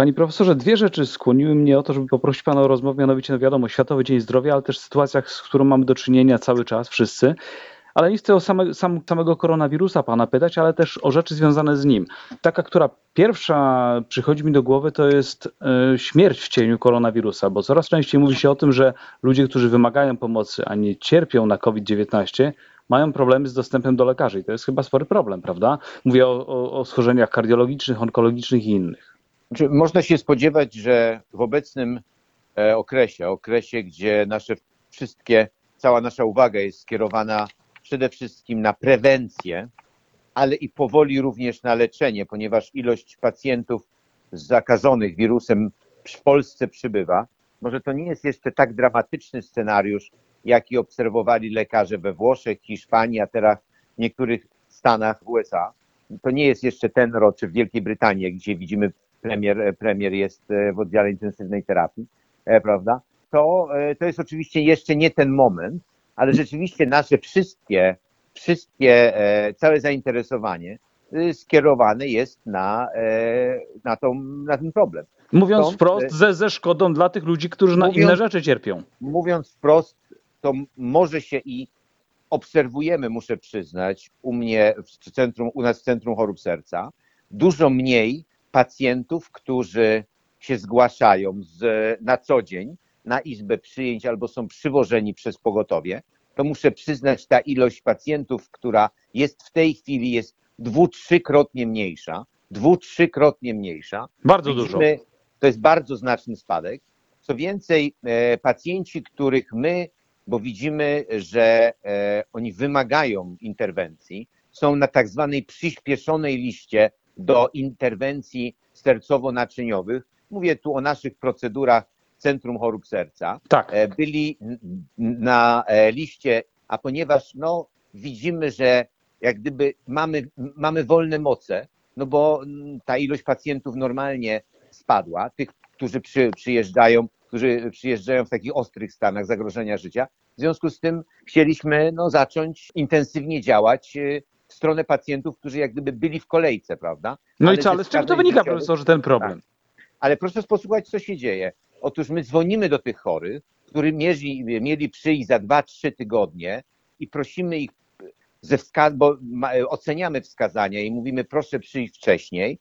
Panie profesorze, dwie rzeczy skłoniły mnie o to, żeby poprosić pana o rozmowę, mianowicie, no wiadomo, Światowy Dzień Zdrowia, ale też sytuacjach, z którą mamy do czynienia cały czas, wszyscy. Ale nie chcę o same, sam, samego koronawirusa pana pytać, ale też o rzeczy związane z nim. Taka, która pierwsza przychodzi mi do głowy, to jest y, śmierć w cieniu koronawirusa, bo coraz częściej mówi się o tym, że ludzie, którzy wymagają pomocy, a nie cierpią na COVID-19, mają problemy z dostępem do lekarzy. I to jest chyba spory problem, prawda? Mówię o, o, o schorzeniach kardiologicznych, onkologicznych i innych. Znaczy, można się spodziewać, że w obecnym e, okresie, okresie, gdzie nasze wszystkie, cała nasza uwaga jest skierowana przede wszystkim na prewencję, ale i powoli również na leczenie, ponieważ ilość pacjentów zakażonych wirusem w Polsce przybywa. Może to nie jest jeszcze tak dramatyczny scenariusz, jaki obserwowali lekarze we Włoszech, Hiszpanii, a teraz w niektórych stanach USA. To nie jest jeszcze ten rok, czy w Wielkiej Brytanii, gdzie widzimy premier, premier jest e, w oddziale intensywnej terapii, e, prawda? To, e, to jest oczywiście jeszcze nie ten moment, ale rzeczywiście nasze wszystkie, wszystkie, całe zainteresowanie skierowane jest na, na, tą, na ten problem. Mówiąc Stąd, wprost, ze, ze szkodą dla tych ludzi, którzy na mówiąc, inne rzeczy cierpią. Mówiąc wprost, to może się i obserwujemy, muszę przyznać, u mnie w centrum, u nas w Centrum Chorób Serca, dużo mniej pacjentów, którzy się zgłaszają z, na co dzień na izbę przyjęć albo są przywożeni przez pogotowie, to muszę przyznać, ta ilość pacjentów, która jest w tej chwili, jest dwu, trzykrotnie mniejsza. Dwu, trzykrotnie mniejsza. Bardzo Widzimy, dużo. To jest bardzo znaczny spadek. Co więcej, e, pacjenci, których my, bo widzimy, że e, oni wymagają interwencji, są na tak zwanej przyspieszonej liście do interwencji sercowo-naczyniowych. Mówię tu o naszych procedurach Centrum Chorób Serca. Tak. E, byli na e, liście, a ponieważ no, widzimy, że jak gdyby mamy, mamy wolne moce, no bo ta ilość pacjentów normalnie spadła, tych, którzy przy, przyjeżdżają, którzy przyjeżdżają w takich ostrych stanach zagrożenia życia. W związku z tym chcieliśmy no, zacząć intensywnie działać e, w stronę pacjentów, którzy jak gdyby byli w kolejce, prawda? No ale i co, ale z czego to wynika, profesorze, ten problem? Tak. Ale proszę posłuchać, co się dzieje. Otóż my dzwonimy do tych chorych, którzy mieli, mieli przyjść za 2-3 tygodnie i prosimy ich ze wska- bo oceniamy wskazania i mówimy, proszę przyjść wcześniej.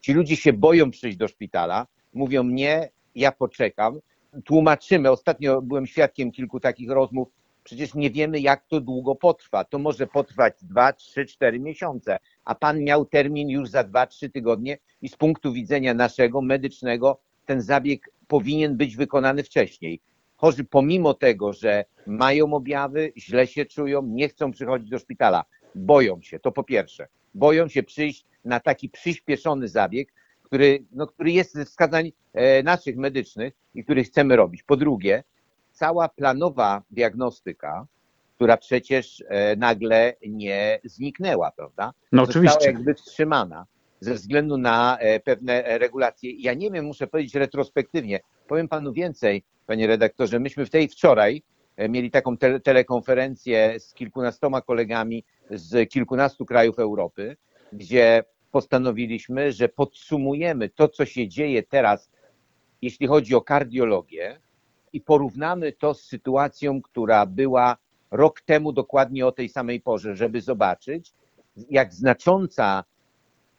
Ci ludzie się boją przyjść do szpitala, mówią nie, ja poczekam. Tłumaczymy, ostatnio byłem świadkiem kilku takich rozmów, Przecież nie wiemy, jak to długo potrwa. To może potrwać 2, 3, 4 miesiące, a pan miał termin już za 2, 3 tygodnie i z punktu widzenia naszego medycznego ten zabieg powinien być wykonany wcześniej. Chorzy pomimo tego, że mają objawy, źle się czują, nie chcą przychodzić do szpitala, boją się, to po pierwsze, boją się przyjść na taki przyspieszony zabieg, który, no, który jest ze wskazań e, naszych medycznych i który chcemy robić. Po drugie, cała planowa diagnostyka, która przecież e, nagle nie zniknęła, prawda? No oczywiście. Została jakby wstrzymana ze względu na e, pewne regulacje. Ja nie wiem, muszę powiedzieć retrospektywnie. Powiem panu więcej, panie redaktorze. Myśmy w tej wczoraj e, mieli taką te telekonferencję z kilkunastoma kolegami z kilkunastu krajów Europy, gdzie postanowiliśmy, że podsumujemy to, co się dzieje teraz, jeśli chodzi o kardiologię, i porównamy to z sytuacją, która była rok temu dokładnie o tej samej porze, żeby zobaczyć, jak znacząca,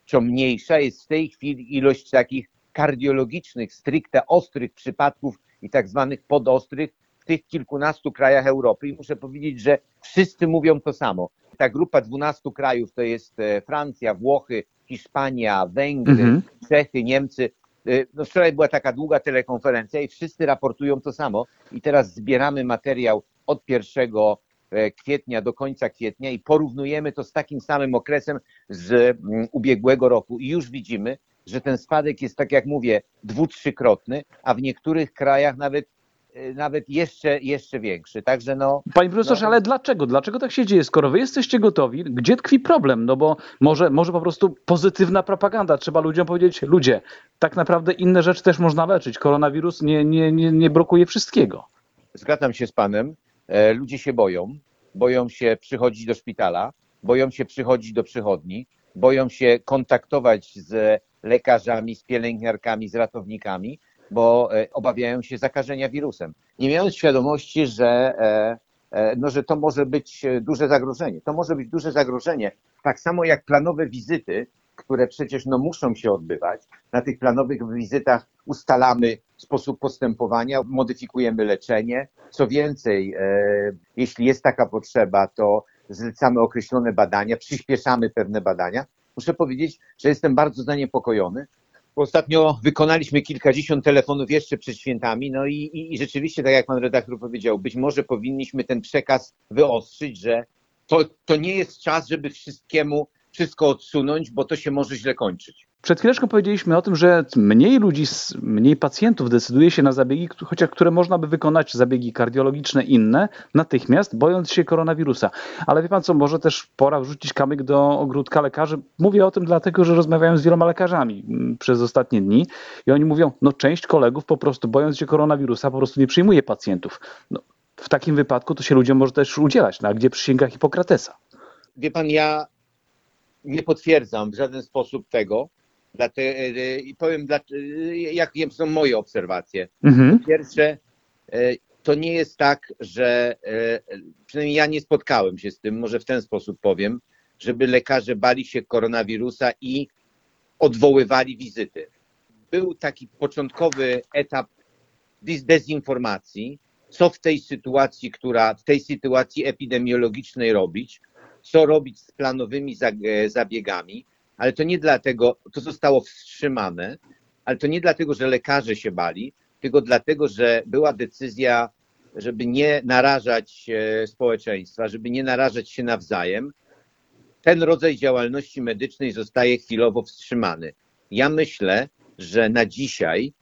czy mniejsza jest w tej chwili ilość takich kardiologicznych, stricte ostrych przypadków i tak zwanych podostrych w tych kilkunastu krajach Europy. I muszę powiedzieć, że wszyscy mówią to samo. Ta grupa 12 krajów to jest e, Francja, Włochy, Hiszpania, Węgry, mhm. Czechy, Niemcy. Y, no wczoraj była taka długa telekonferencja i wszyscy raportują to samo. I teraz zbieramy materiał od 1 e, kwietnia do końca kwietnia i porównujemy to z takim samym okresem z mm, ubiegłego roku. I już widzimy, że ten spadek jest, tak jak mówię, dwu, trzykrotny, a w niektórych krajach nawet nawet jeszcze, jeszcze większy. Także no. Panie profesorze, no... ale dlaczego? Dlaczego tak się dzieje? Skoro wy jesteście gotowi, gdzie tkwi problem? No bo może, może po prostu pozytywna propaganda. Trzeba ludziom powiedzieć, ludzie, tak naprawdę inne rzeczy też można leczyć. Koronawirus nie, nie, nie, nie blokuje wszystkiego. Zgadzam się z panem. E, ludzie się boją. Boją się przychodzić do szpitala, boją się przychodzić do przychodni, boją się kontaktować z lekarzami, z pielęgniarkami, z ratownikami, bo e, obawiają się zakażenia wirusem. Nie mając świadomości, że, e, e, no, że to może być duże zagrożenie. To może być duże zagrożenie, tak samo jak planowe wizyty, które przecież no, muszą się odbywać. Na tych planowych wizytach ustalamy sposób postępowania, modyfikujemy leczenie. Co więcej, jeśli jest taka potrzeba, to zlecamy określone badania, przyspieszamy pewne badania. Muszę powiedzieć, że jestem bardzo zaniepokojony. Ostatnio wykonaliśmy kilkadziesiąt telefonów jeszcze przed świętami, no i, i, i rzeczywiście, tak jak pan redaktor powiedział, być może powinniśmy ten przekaz wyostrzyć, że to, to nie jest czas, żeby wszystkiemu wszystko odsunąć, bo to się może źle kończyć. Przed chwileczką powiedzieliśmy o tym, że mniej ludzi, mniej pacjentów decyduje się na zabiegi, chociaż które można by wykonać, zabiegi kardiologiczne inne, natychmiast, bojąc się koronawirusa. Ale wie pan co, może też pora wrzucić kamyk do ogródka lekarzy. Mówię o tym dlatego, że rozmawiałem z wieloma lekarzami mm, przez ostatnie dni i oni mówią, no część kolegów po prostu bojąc się koronawirusa po prostu nie przyjmuje pacjentów. No, w takim wypadku to się ludziom może też udzielać, no, a gdzie przysięga Hipokratesa? Wie pan, ja nie potwierdzam w żaden sposób tego, Dlatego, I powiem, jakie są moje obserwacje. Mhm. Po pierwsze, e, to nie jest tak, że e, przynajmniej ja nie spotkałem się z tym, może w ten sposób powiem, żeby lekarze bali się koronawirusa i odwoływali wizyty. Był taki początkowy etap dezinformacji, co w tej sytuacji, która w tej sytuacji epidemiologicznej robić, co robić z planowymi zabiegami ale to nie dlatego, to zostało wstrzymane, ale to nie dlatego, że lekarze się bali, tylko dlatego, że była decyzja, żeby nie narażać e, społeczeństwa, żeby nie narażać się nawzajem. Ten rodzaj działalności medycznej zostaje chwilowo wstrzymany. Ja myślę, że na dzisiaj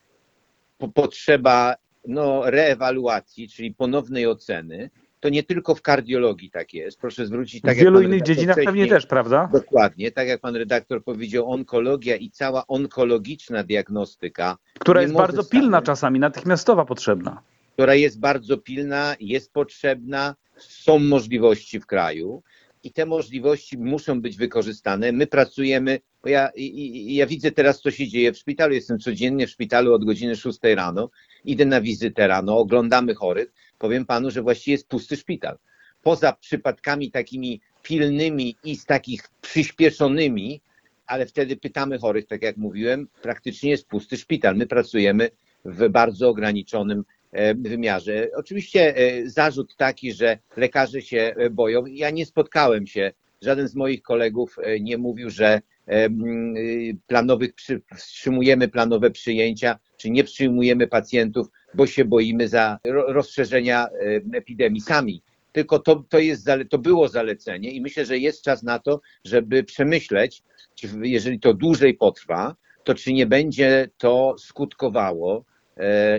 potrzeba no, reewaluacji, czyli ponownej oceny, to nie tylko w kardiologii tak jest. Proszę zwrócić tak W wielu innych dziedzinach pewnie też, prawda? Dokładnie, tak jak pan redaktor powiedział, onkologia i cała onkologiczna diagnostyka. Która jest bardzo pilna czasami, natychmiastowa potrzebna. Która jest bardzo pilna, jest potrzebna, są możliwości w kraju i te możliwości muszą być wykorzystane. My pracujemy, bo ja, i, ja widzę teraz, co się dzieje w szpitalu. Jestem codziennie w szpitalu od godziny 6 rano, idę na wizytę rano, oglądamy chorych powiem panu, że właściwie jest pusty szpital. Poza przypadkami takimi pilnymi i z takich przyspieszonymi, ale wtedy pytamy chorych, tak jak mówiłem, praktycznie jest pusty szpital. My pracujemy w bardzo ograniczonym wymiarze. Oczywiście e, zarzut taki, że lekarze się e, boją. Ja nie spotkałem się, żaden z moich kolegów nie mówił, że planowych, wstrzymujemy planowe przyjęcia, czy nie przyjmujemy pacjentów, bo się boimy za rozszerzenia epidemii sami. Tylko to, to, jest, to było zalecenie i myślę, że jest czas na to, żeby przemyśleć, jeżeli to dłużej potrwa, to czy nie będzie to skutkowało, e,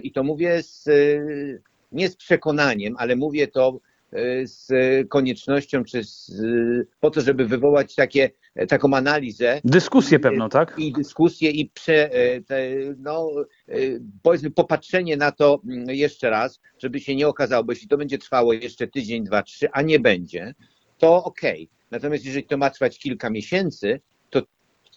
i to mówię z, nie z przekonaniem, ale mówię to e, z koniecznością, czy z, po to, żeby wywołać takie E, taką analizę. Dyskusję pewną, tak? I dyskusję i prze, e, te, no, e, powiedzmy popatrzenie na to mm, jeszcze raz, żeby się nie okazało, bo jeśli to będzie trwało jeszcze tydzień, dwa, trzy, a nie będzie, to okej. Okay. Natomiast jeżeli to ma trwać kilka miesięcy,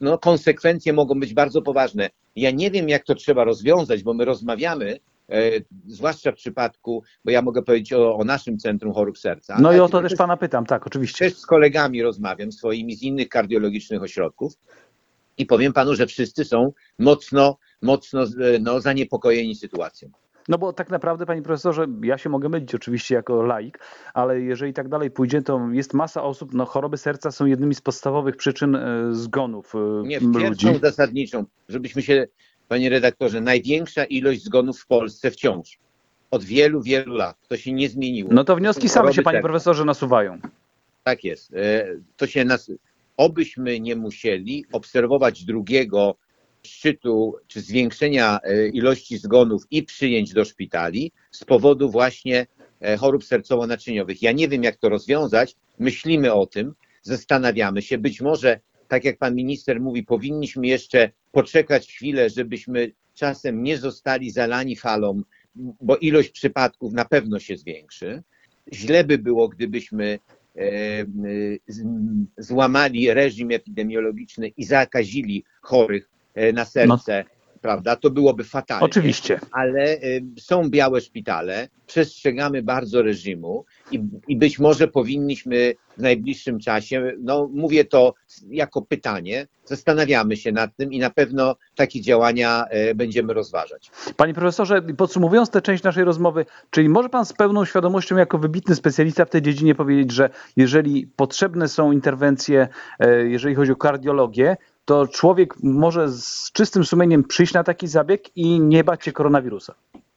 no, konsekwencje mogą być bardzo poważne. Ja nie wiem, jak to trzeba rozwiązać, bo my rozmawiamy E, zwłaszcza w przypadku, bo ja mogę powiedzieć o, o naszym Centrum Chorób Serca. No i o to też Pana pytam, tak, oczywiście. Też z kolegami rozmawiam, swoimi z innych kardiologicznych ośrodków i powiem Panu, że wszyscy są mocno, mocno no, zaniepokojeni sytuacją. No bo tak naprawdę, panie profesorze, ja się mogę mylić oczywiście jako laik, ale jeżeli tak dalej pójdzie, to jest masa osób, no choroby serca są jednymi z podstawowych przyczyn e, zgonów e, Nie, ludzi. pierwszą zasadniczą, żebyśmy się panie redaktorze, największa ilość zgonów w Polsce wciąż. Od wielu, wielu lat. To się nie zmieniło. No to wnioski same się, panie serca. profesorze, nasuwają. Tak jest. E, to się nas... Obyśmy nie musieli obserwować drugiego szczytu czy zwiększenia e, ilości zgonów i przyjęć do szpitali z powodu właśnie e, chorób sercowo-naczyniowych. Ja nie wiem, jak to rozwiązać. Myślimy o tym, zastanawiamy się. Być może tak jak pan minister mówi, powinniśmy jeszcze poczekać chwilę, żebyśmy czasem nie zostali zalani falą, bo ilość przypadków na pewno się zwiększy. Źle by było, gdybyśmy e, złamali reżim epidemiologiczny i zakazili chorych na serce, prawda? To byłoby fatalnie. Oczywiście. Ale y, są białe szpitale, przestrzegamy bardzo reżimu i, i być może powinniśmy w najbliższym czasie, no mówię to jako pytanie, zastanawiamy się nad tym i na pewno takie działania e, będziemy rozważać. Panie profesorze, podsumowując tę część naszej rozmowy, czyli może pan z pełną świadomością, jako wybitny specjalista w tej dziedzinie, powiedzieć, że jeżeli potrzebne są interwencje, e, jeżeli chodzi o kardiologię, to człowiek może z czystym sumieniem przyjść na taki zabieg i nie bać się koronawirusa.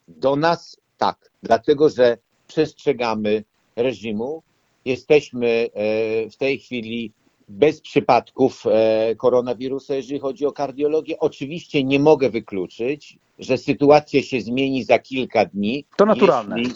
Do nas tak, dlatego że przestrzegamy reżimu. Jesteśmy e, w tej chwili bez przypadków e, koronawirusa, jeżeli chodzi o kardiologię. Oczywiście nie mogę wykluczyć, że sytuacja się zmieni za kilka dni. To naturalne. Jeśli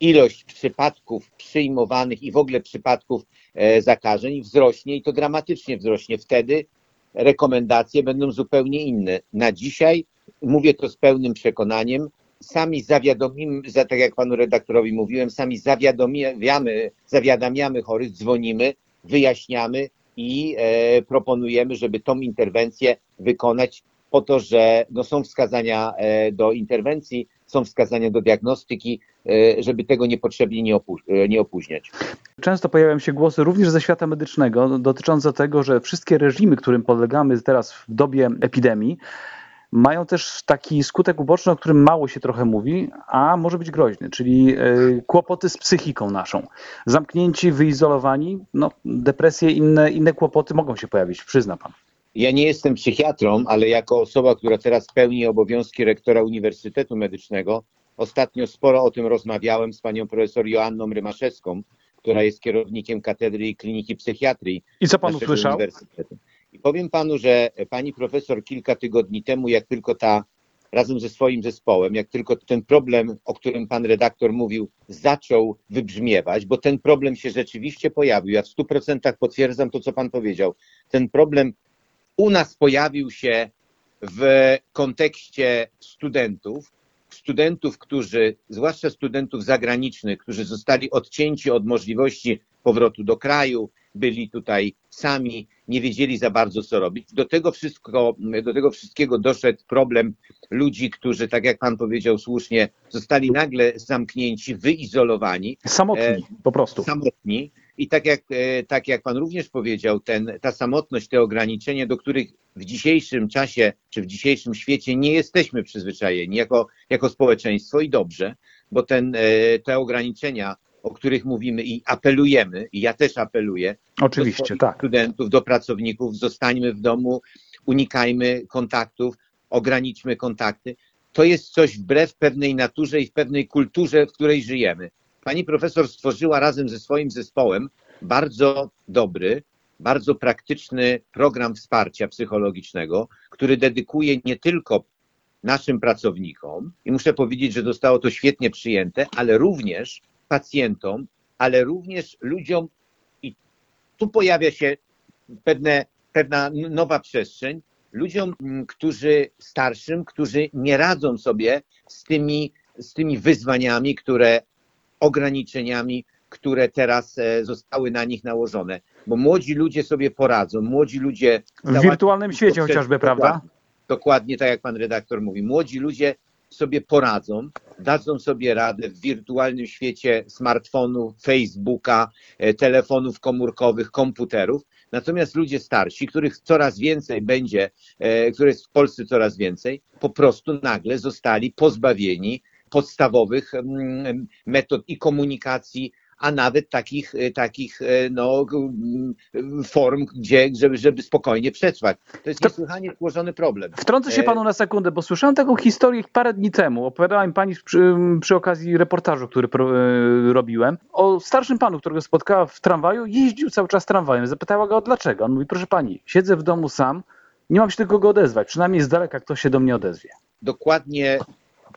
ilość przypadków przyjmowanych i w ogóle przypadków e, zakażeń wzrośnie i to dramatycznie wzrośnie. Wtedy rekomendacje będą zupełnie inne. Na dzisiaj, mówię to z pełnym przekonaniem, sami zawiadomimy, za, tak jak panu redaktorowi mówiłem, sami zawiadomiamy, zawiadamiamy chorych, dzwonimy, wyjaśniamy i e, proponujemy, żeby tą interwencję wykonać po to, że no, są wskazania e, do interwencji, są wskazania do diagnostyki, e, żeby tego niepotrzebnie nie, e, nie opóźniać. Często pojawiają się głosy również ze świata medycznego dotyczące tego, że wszystkie reżimy, którym podlegamy teraz w dobie epidemii, mają też taki skutek uboczny, o którym mało się trochę mówi, a może być groźny, czyli e, kłopoty z psychiką naszą. Zamknięci, wyizolowani, no, depresje, inne, inne kłopoty mogą się pojawić, przyzna pan. Ja nie jestem psychiatrą, ale jako osoba, która teraz pełni obowiązki rektora Uniwersytetu Medycznego, ostatnio sporo o tym rozmawiałem z panią profesor Joanną Rymaszewską, która jest kierownikiem katedry i kliniki psychiatrii I co pan usłyszał? I powiem panu, że pani profesor kilka tygodni temu, jak tylko ta razem ze swoim zespołem, jak tylko ten problem, o którym pan redaktor mówił, zaczął wybrzmiewać, bo ten problem się rzeczywiście pojawił. Ja w stu procentach potwierdzam to, co pan powiedział. Ten problem u nas pojawił się w kontekście studentów, studentów, którzy, zwłaszcza studentów zagranicznych, którzy zostali odcięci od możliwości powrotu do kraju, byli tutaj sami, nie wiedzieli za bardzo co robić. Do tego, wszystko, do tego wszystkiego doszedł problem ludzi, którzy, tak jak pan powiedział słusznie, zostali nagle zamknięci, wyizolowani Samotni, E, po prostu. samotni. I tak jak, e, tak jak Pan również powiedział, ten, ta samotność, te ograniczenia, do których w dzisiejszym czasie czy w dzisiejszym świecie nie jesteśmy przyzwyczajeni jako, jako społeczeństwo i dobrze, bo ten, e, te ograniczenia, o których mówimy i apelujemy, i ja też apeluję, Oczywiście, do tak. studentów, do pracowników, zostańmy w domu, unikajmy kontaktów, ograniczmy kontakty. To jest coś wbrew pewnej naturze i w pewnej kulturze, w której żyjemy. Pani profesor stworzyła razem ze swoim zespołem bardzo dobry, bardzo praktyczny program wsparcia psychologicznego, który dedykuje nie tylko naszym pracownikom, i muszę powiedzieć, że zostało to świetnie przyjęte, ale również pacjentom, ale również ludziom, i tu pojawia się pewne, pewna nowa przestrzeń, ludziom, m, którzy starszym, którzy nie radzą sobie z tymi, z tymi wyzwaniami, które ograniczeniami, które teraz e, zostały na nich nałożone. Bo młodzi ludzie sobie poradzą, młodzi ludzie. W wirtualnym świecie Dokładnie, chociażby, prawda? Dokładnie tak jak pan redaktor mówi. Młodzi ludzie sobie poradzą, dadzą sobie radę w wirtualnym świecie smartfonów, Facebooka, e, telefonów komórkowych, komputerów. Natomiast ludzie starsi, których coraz więcej będzie, e, których jest w Polsce coraz więcej, po prostu nagle zostali pozbawieni podstawowych metod i komunikacji, a nawet takich, e, takich e, no, form, gdzie, żeby, żeby spokojnie przetrwać. To jest To- niesłychanie złożony problem. Wtrącę się E, panu na sekundę, bo słyszałem taką historię parę dni temu. Opowiadała mi pani przy, przy okazji reportażu, który pro, robiłem, o starszym panu, którego spotkała w tramwaju. Jeździł cały czas tramwajem. Zapytała go, dlaczego. On mówi, proszę pani, siedzę w domu sam, nie mam się do kogo odezwać. Przynajmniej z daleka ktoś się do mnie odezwie. Dokładnie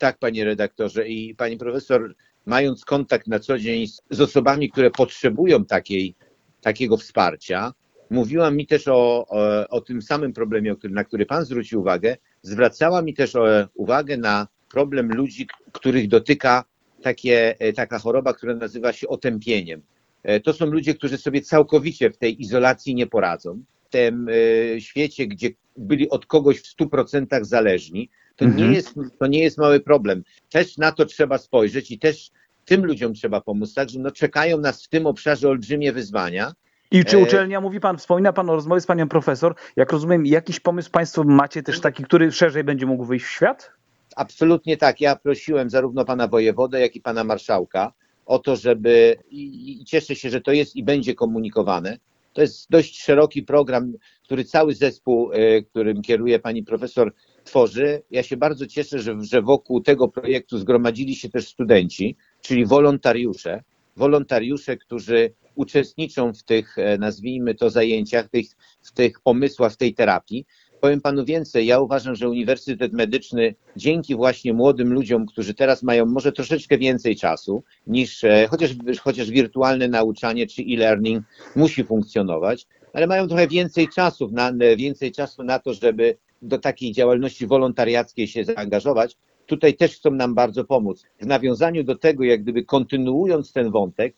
tak, panie redaktorze. I pani profesor, mając kontakt na co dzień z, z osobami, które potrzebują takiej, takiego wsparcia, mówiła mi też o, o, o tym samym problemie, na który pan zwrócił uwagę. Zwracała mi też o, uwagę na problem ludzi, których dotyka takie, e, taka choroba, która nazywa się otępieniem. E, To są ludzie, którzy sobie całkowicie w tej izolacji nie poradzą. W tym e, świecie, gdzie byli od kogoś w 100% zależni, to, Mhm. nie jest, to nie jest mały problem. Też na to trzeba spojrzeć i też tym ludziom trzeba pomóc. Także no, czekają nas w tym obszarze olbrzymie wyzwania. I czy E, uczelnia, mówi pan, wspomina pan o rozmowie z panią profesor, jak rozumiem, jakiś pomysł państwo macie też taki, który szerzej będzie mógł wyjść w świat? Absolutnie tak. Ja prosiłem zarówno pana wojewodę, jak i pana marszałka o to, żeby i, i cieszę się, że to jest i będzie komunikowane. To jest dość szeroki program, który cały zespół, e, którym kieruje pani profesor, tworzy. Ja się bardzo cieszę, że, że wokół tego projektu zgromadzili się też studenci, czyli wolontariusze. Wolontariusze, którzy uczestniczą w tych, e, nazwijmy to, zajęciach, tych, w tych pomysłach, w tej terapii. Powiem panu więcej, ja uważam, że Uniwersytet Medyczny dzięki właśnie młodym ludziom, którzy teraz mają może troszeczkę więcej czasu niż e, chociaż, chociaż wirtualne nauczanie czy e-learning musi funkcjonować, ale mają trochę więcej czasu na, więcej czasu na to, żeby do takiej działalności wolontariackiej się zaangażować. Tutaj też chcą nam bardzo pomóc. W nawiązaniu do tego, jak gdyby kontynuując ten wątek,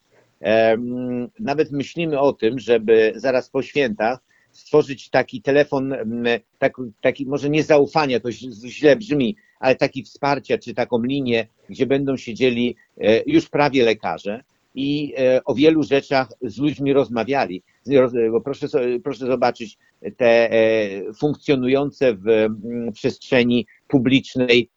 nawet myślimy o tym, żeby zaraz po świętach stworzyć taki telefon, m, tak, taki może nie zaufania, to źle brzmi, ale taki wsparcia, czy taką linię, gdzie będą siedzieli e, już prawie lekarze i e, o wielu rzeczach z ludźmi rozmawiali. Roz- Bo proszę, proszę zobaczyć te e, funkcjonujące w mm, przestrzeni publicznej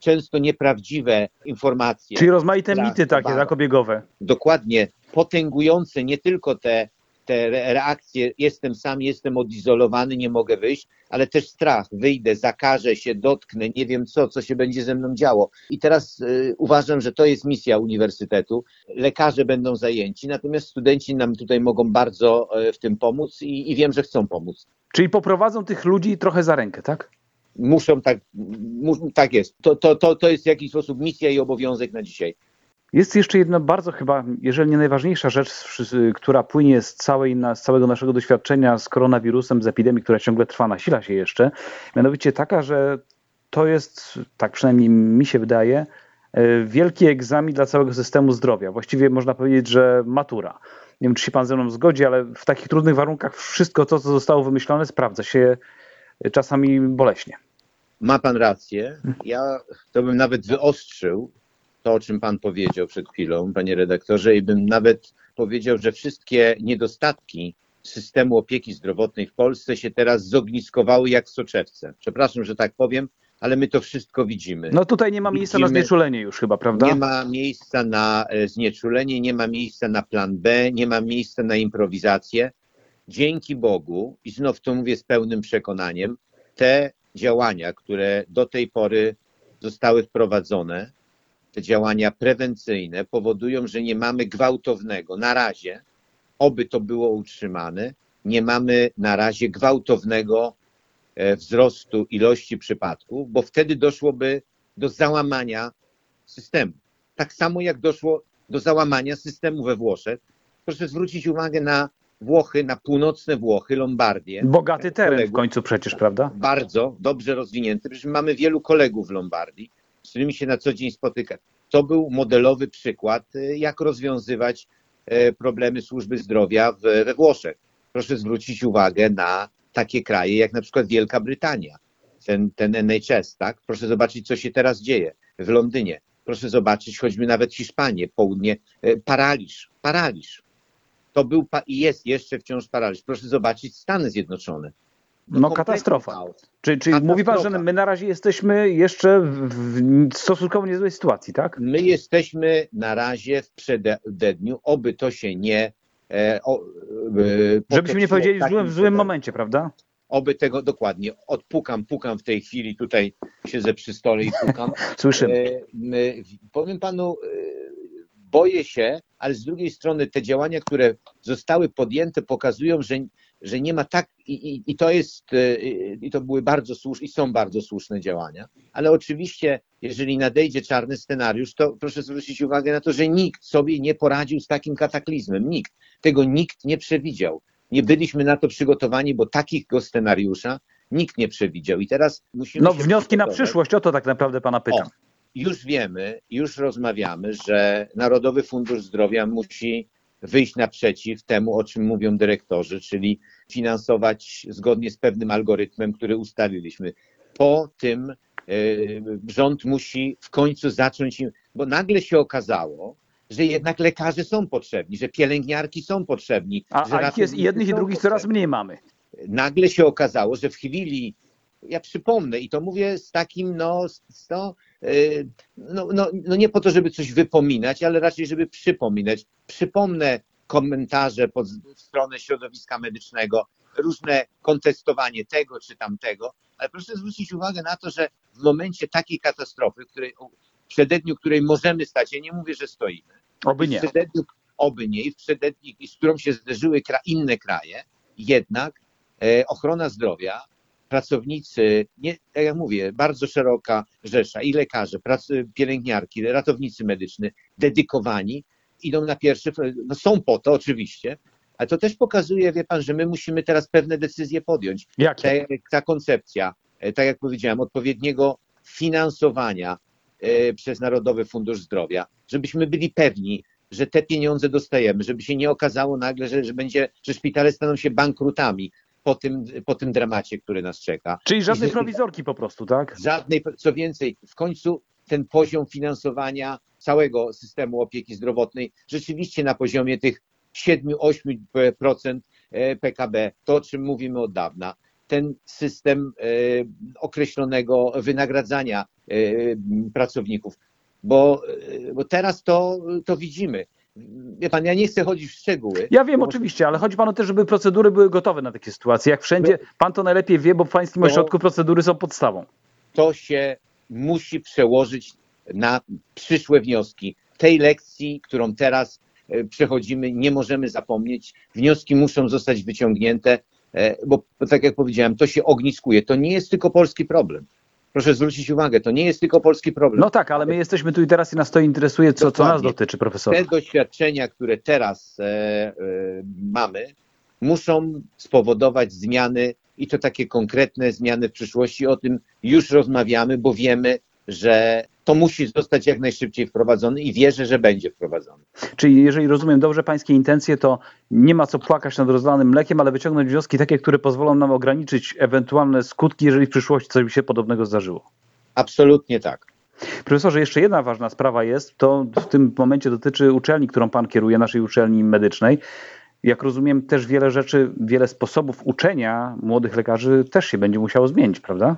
często nieprawdziwe informacje Czyli rozmaite mity takie, bardzo. tak, obiegowe. dokładnie potęgujące nie tylko te, te re- reakcje, jestem sam, jestem odizolowany, nie mogę wyjść, ale też strach, wyjdę, zakażę się, dotknę, nie wiem co, co się będzie ze mną działo. I teraz y, uważam, że to jest misja uniwersytetu. Lekarze będą zajęci, natomiast studenci nam tutaj mogą bardzo e, w tym pomóc i, i wiem, że chcą pomóc. Czyli poprowadzą tych ludzi trochę za rękę, tak? Muszą tak, mu, tak jest. To, to, to, to jest w jakiś sposób misja i obowiązek na dzisiaj. Jest jeszcze jedna bardzo chyba, jeżeli nie najważniejsza rzecz, która płynie z, całej, z całego naszego doświadczenia z koronawirusem, z epidemii, która ciągle trwa, nasila się jeszcze. Mianowicie taka, że to jest, tak przynajmniej mi się wydaje, e, wielki egzamin dla całego systemu zdrowia. Właściwie można powiedzieć, że matura. Nie wiem, czy się pan ze mną zgodzi, ale w takich trudnych warunkach wszystko to, co zostało wymyślone, sprawdza się e, czasami boleśnie. Ma pan rację. Ja to bym nawet wyostrzył to, o czym pan powiedział przed chwilą, panie redaktorze, i bym nawet powiedział, że wszystkie niedostatki systemu opieki zdrowotnej w Polsce się teraz zogniskowały jak w soczewce. Przepraszam, że tak powiem, ale my to wszystko widzimy. No tutaj nie ma miejsca na Widzimy- znieczulenie już chyba, prawda? Nie ma miejsca na e, znieczulenie, nie ma miejsca na plan B, nie ma miejsca na improwizację. Dzięki Bogu, i znów to mówię z pełnym przekonaniem, te działania, które do tej pory zostały wprowadzone, te działania prewencyjne powodują, że nie mamy gwałtownego, na razie, oby to było utrzymane, nie mamy na razie gwałtownego e, wzrostu ilości przypadków, bo wtedy doszłoby do załamania systemu. Tak samo jak doszło do załamania systemu we Włoszech. Proszę zwrócić uwagę na Włochy, na północne Włochy, Lombardię. Bogaty teren w końcu przecież, prawda? Bardzo dobrze rozwinięty. Przecież mamy wielu kolegów w Lombardii, z którymi się na co dzień spotykam. To był modelowy przykład, y, jak rozwiązywać e, problemy służby zdrowia we Włoszech. Proszę zwrócić uwagę na takie kraje jak na przykład Wielka Brytania, ten, ten NHS, tak? Proszę zobaczyć, co się teraz dzieje w Londynie. Proszę zobaczyć choćby nawet Hiszpanię, południe, e, paraliż, paraliż. To był i jest jeszcze wciąż paraliż. Proszę zobaczyć Stany Zjednoczone. No Kompletny katastrofa. chaos. Czyli mówi pan, że Katastrofa. my na razie jesteśmy jeszcze w, stosunkowo niezłej sytuacji, tak? My jesteśmy na razie w przededniu, oby to się nie. E, o, e, Żebyśmy nie powiedzieli w złym, w złym momencie, prawda? Oby tego dokładnie. Odpukam, pukam w tej chwili, tutaj siedzę przy stole i pukam. Słyszymy. E, powiem panu, e, boję się, ale z drugiej strony te działania, które zostały podjęte, pokazują, że, że nie ma tak, i, i, to jest, e, i to były bardzo słuszne, i są bardzo słuszne działania, ale oczywiście, jeżeli nadejdzie czarny scenariusz, to proszę zwrócić uwagę na to, że nikt sobie nie poradził z takim kataklizmem. Nikt. Tego nikt nie przewidział. Nie byliśmy na to przygotowani, bo takiego scenariusza nikt nie przewidział. I teraz musimy. No wnioski na przyszłość, o to tak naprawdę pana pytam. już wiemy, już rozmawiamy, że Narodowy Fundusz Zdrowia musi wyjść naprzeciw temu, o czym mówią dyrektorzy, czyli finansować zgodnie z pewnym algorytmem, który ustaliliśmy. Po tym e, rząd musi w końcu zacząć, bo nagle się okazało, że jednak lekarze są potrzebni, że pielęgniarki są potrzebni. A, że a ich jest jednych i drugich coraz mniej mamy. nagle się okazało, że w chwili, ja przypomnę i to mówię z takim, no, yy, no, no, no nie po to, żeby coś wypominać, ale raczej, żeby przypominać. Przypomnę komentarze pod w stronę środowiska medycznego, różne kontestowanie tego czy tamtego, ale proszę zwrócić uwagę na to, że w momencie takiej katastrofy, w której, w przededniu której możemy stać, ja nie mówię, że stoimy, Oby w nie. przededniu, oby nie, i w przededniu, i z którą się zderzyły kra, inne kraje, jednak e, ochrona zdrowia, pracownicy, nie, tak jak mówię, bardzo szeroka rzesza i lekarze, pracy, pielęgniarki, ratownicy medyczni, dedykowani, idą na pierwszy, no są po to oczywiście, ale to też pokazuje, wie pan, że my musimy teraz pewne decyzje podjąć. Jakie? Ta, ta koncepcja, e, tak jak powiedziałem, odpowiedniego finansowania e, przez Narodowy Fundusz Zdrowia, żebyśmy byli pewni, że te pieniądze dostajemy, żeby się nie okazało nagle, że, że będzie, że szpitale staną się bankrutami po tym, po tym dramacie, który nas czeka. Czyli żadnej prowizorki po prostu, tak? Żadnej, co więcej, w końcu ten poziom finansowania całego systemu opieki zdrowotnej rzeczywiście na poziomie tych 7-8% PKB, to o czym mówimy od dawna, ten system e, określonego wynagradzania e, pracowników, bo, e, bo teraz to, to widzimy. Wie pan, ja nie chcę chodzić w szczegóły. Ja wiem bo- oczywiście, ale chodzi panu też, żeby procedury były gotowe na takie sytuacje. Jak wszędzie, pan to najlepiej wie, bo w pańskim To- ośrodku procedury są podstawą. to się musi przełożyć na przyszłe wnioski. Tej lekcji, którą teraz e, przechodzimy, nie możemy zapomnieć. Wnioski muszą zostać wyciągnięte, e, bo tak jak powiedziałem, to się ogniskuje. To nie jest tylko polski problem. Proszę zwrócić uwagę, to nie jest tylko polski problem. No tak, ale my jesteśmy tu i teraz i nas to interesuje, co, co nas dotyczy, profesor. Te doświadczenia, które teraz e, e, mamy, muszą spowodować zmiany i to takie konkretne zmiany w przyszłości. O tym już rozmawiamy, bo wiemy, że to musi zostać jak najszybciej wprowadzone i wierzę, że będzie wprowadzone. Czyli jeżeli rozumiem dobrze pańskie intencje, to nie ma co płakać nad rozlanym mlekiem, ale wyciągnąć wnioski takie, które pozwolą nam ograniczyć ewentualne skutki, jeżeli w przyszłości coś by się podobnego zdarzyło. Absolutnie tak. Profesorze, jeszcze jedna ważna sprawa jest, to w tym momencie dotyczy uczelni, którą pan kieruje, naszej uczelni medycznej. Jak rozumiem, też wiele rzeczy, wiele sposobów uczenia młodych lekarzy też się będzie musiało zmienić, prawda?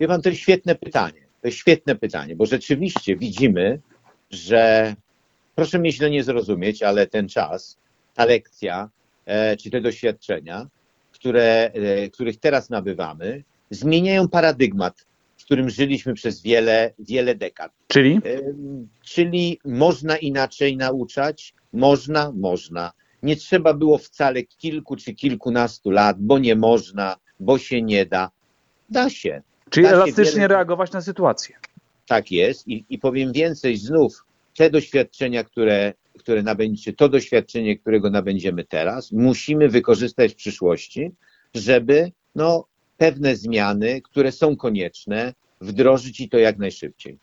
Wie pan, to jest świetne pytanie. To jest świetne pytanie, bo rzeczywiście widzimy, że proszę mnie źle nie zrozumieć, ale ten czas, ta lekcja, e, czy te doświadczenia, które, e, których teraz nabywamy, zmieniają paradygmat, w którym żyliśmy przez wiele, wiele dekad. Czyli? Ym, Czyli można inaczej nauczać? Można, można. Nie trzeba było wcale kilku czy kilkunastu lat, bo nie można, bo się nie da. Da się. Czyli Da się elastycznie wiele- reagować na sytuację. Tak jest. I, i powiem więcej, znów te doświadczenia, które, które nabędziecie, to doświadczenie, którego nabędziemy teraz, musimy wykorzystać w przyszłości, żeby no, pewne zmiany, które są konieczne, wdrożyć i to jak najszybciej.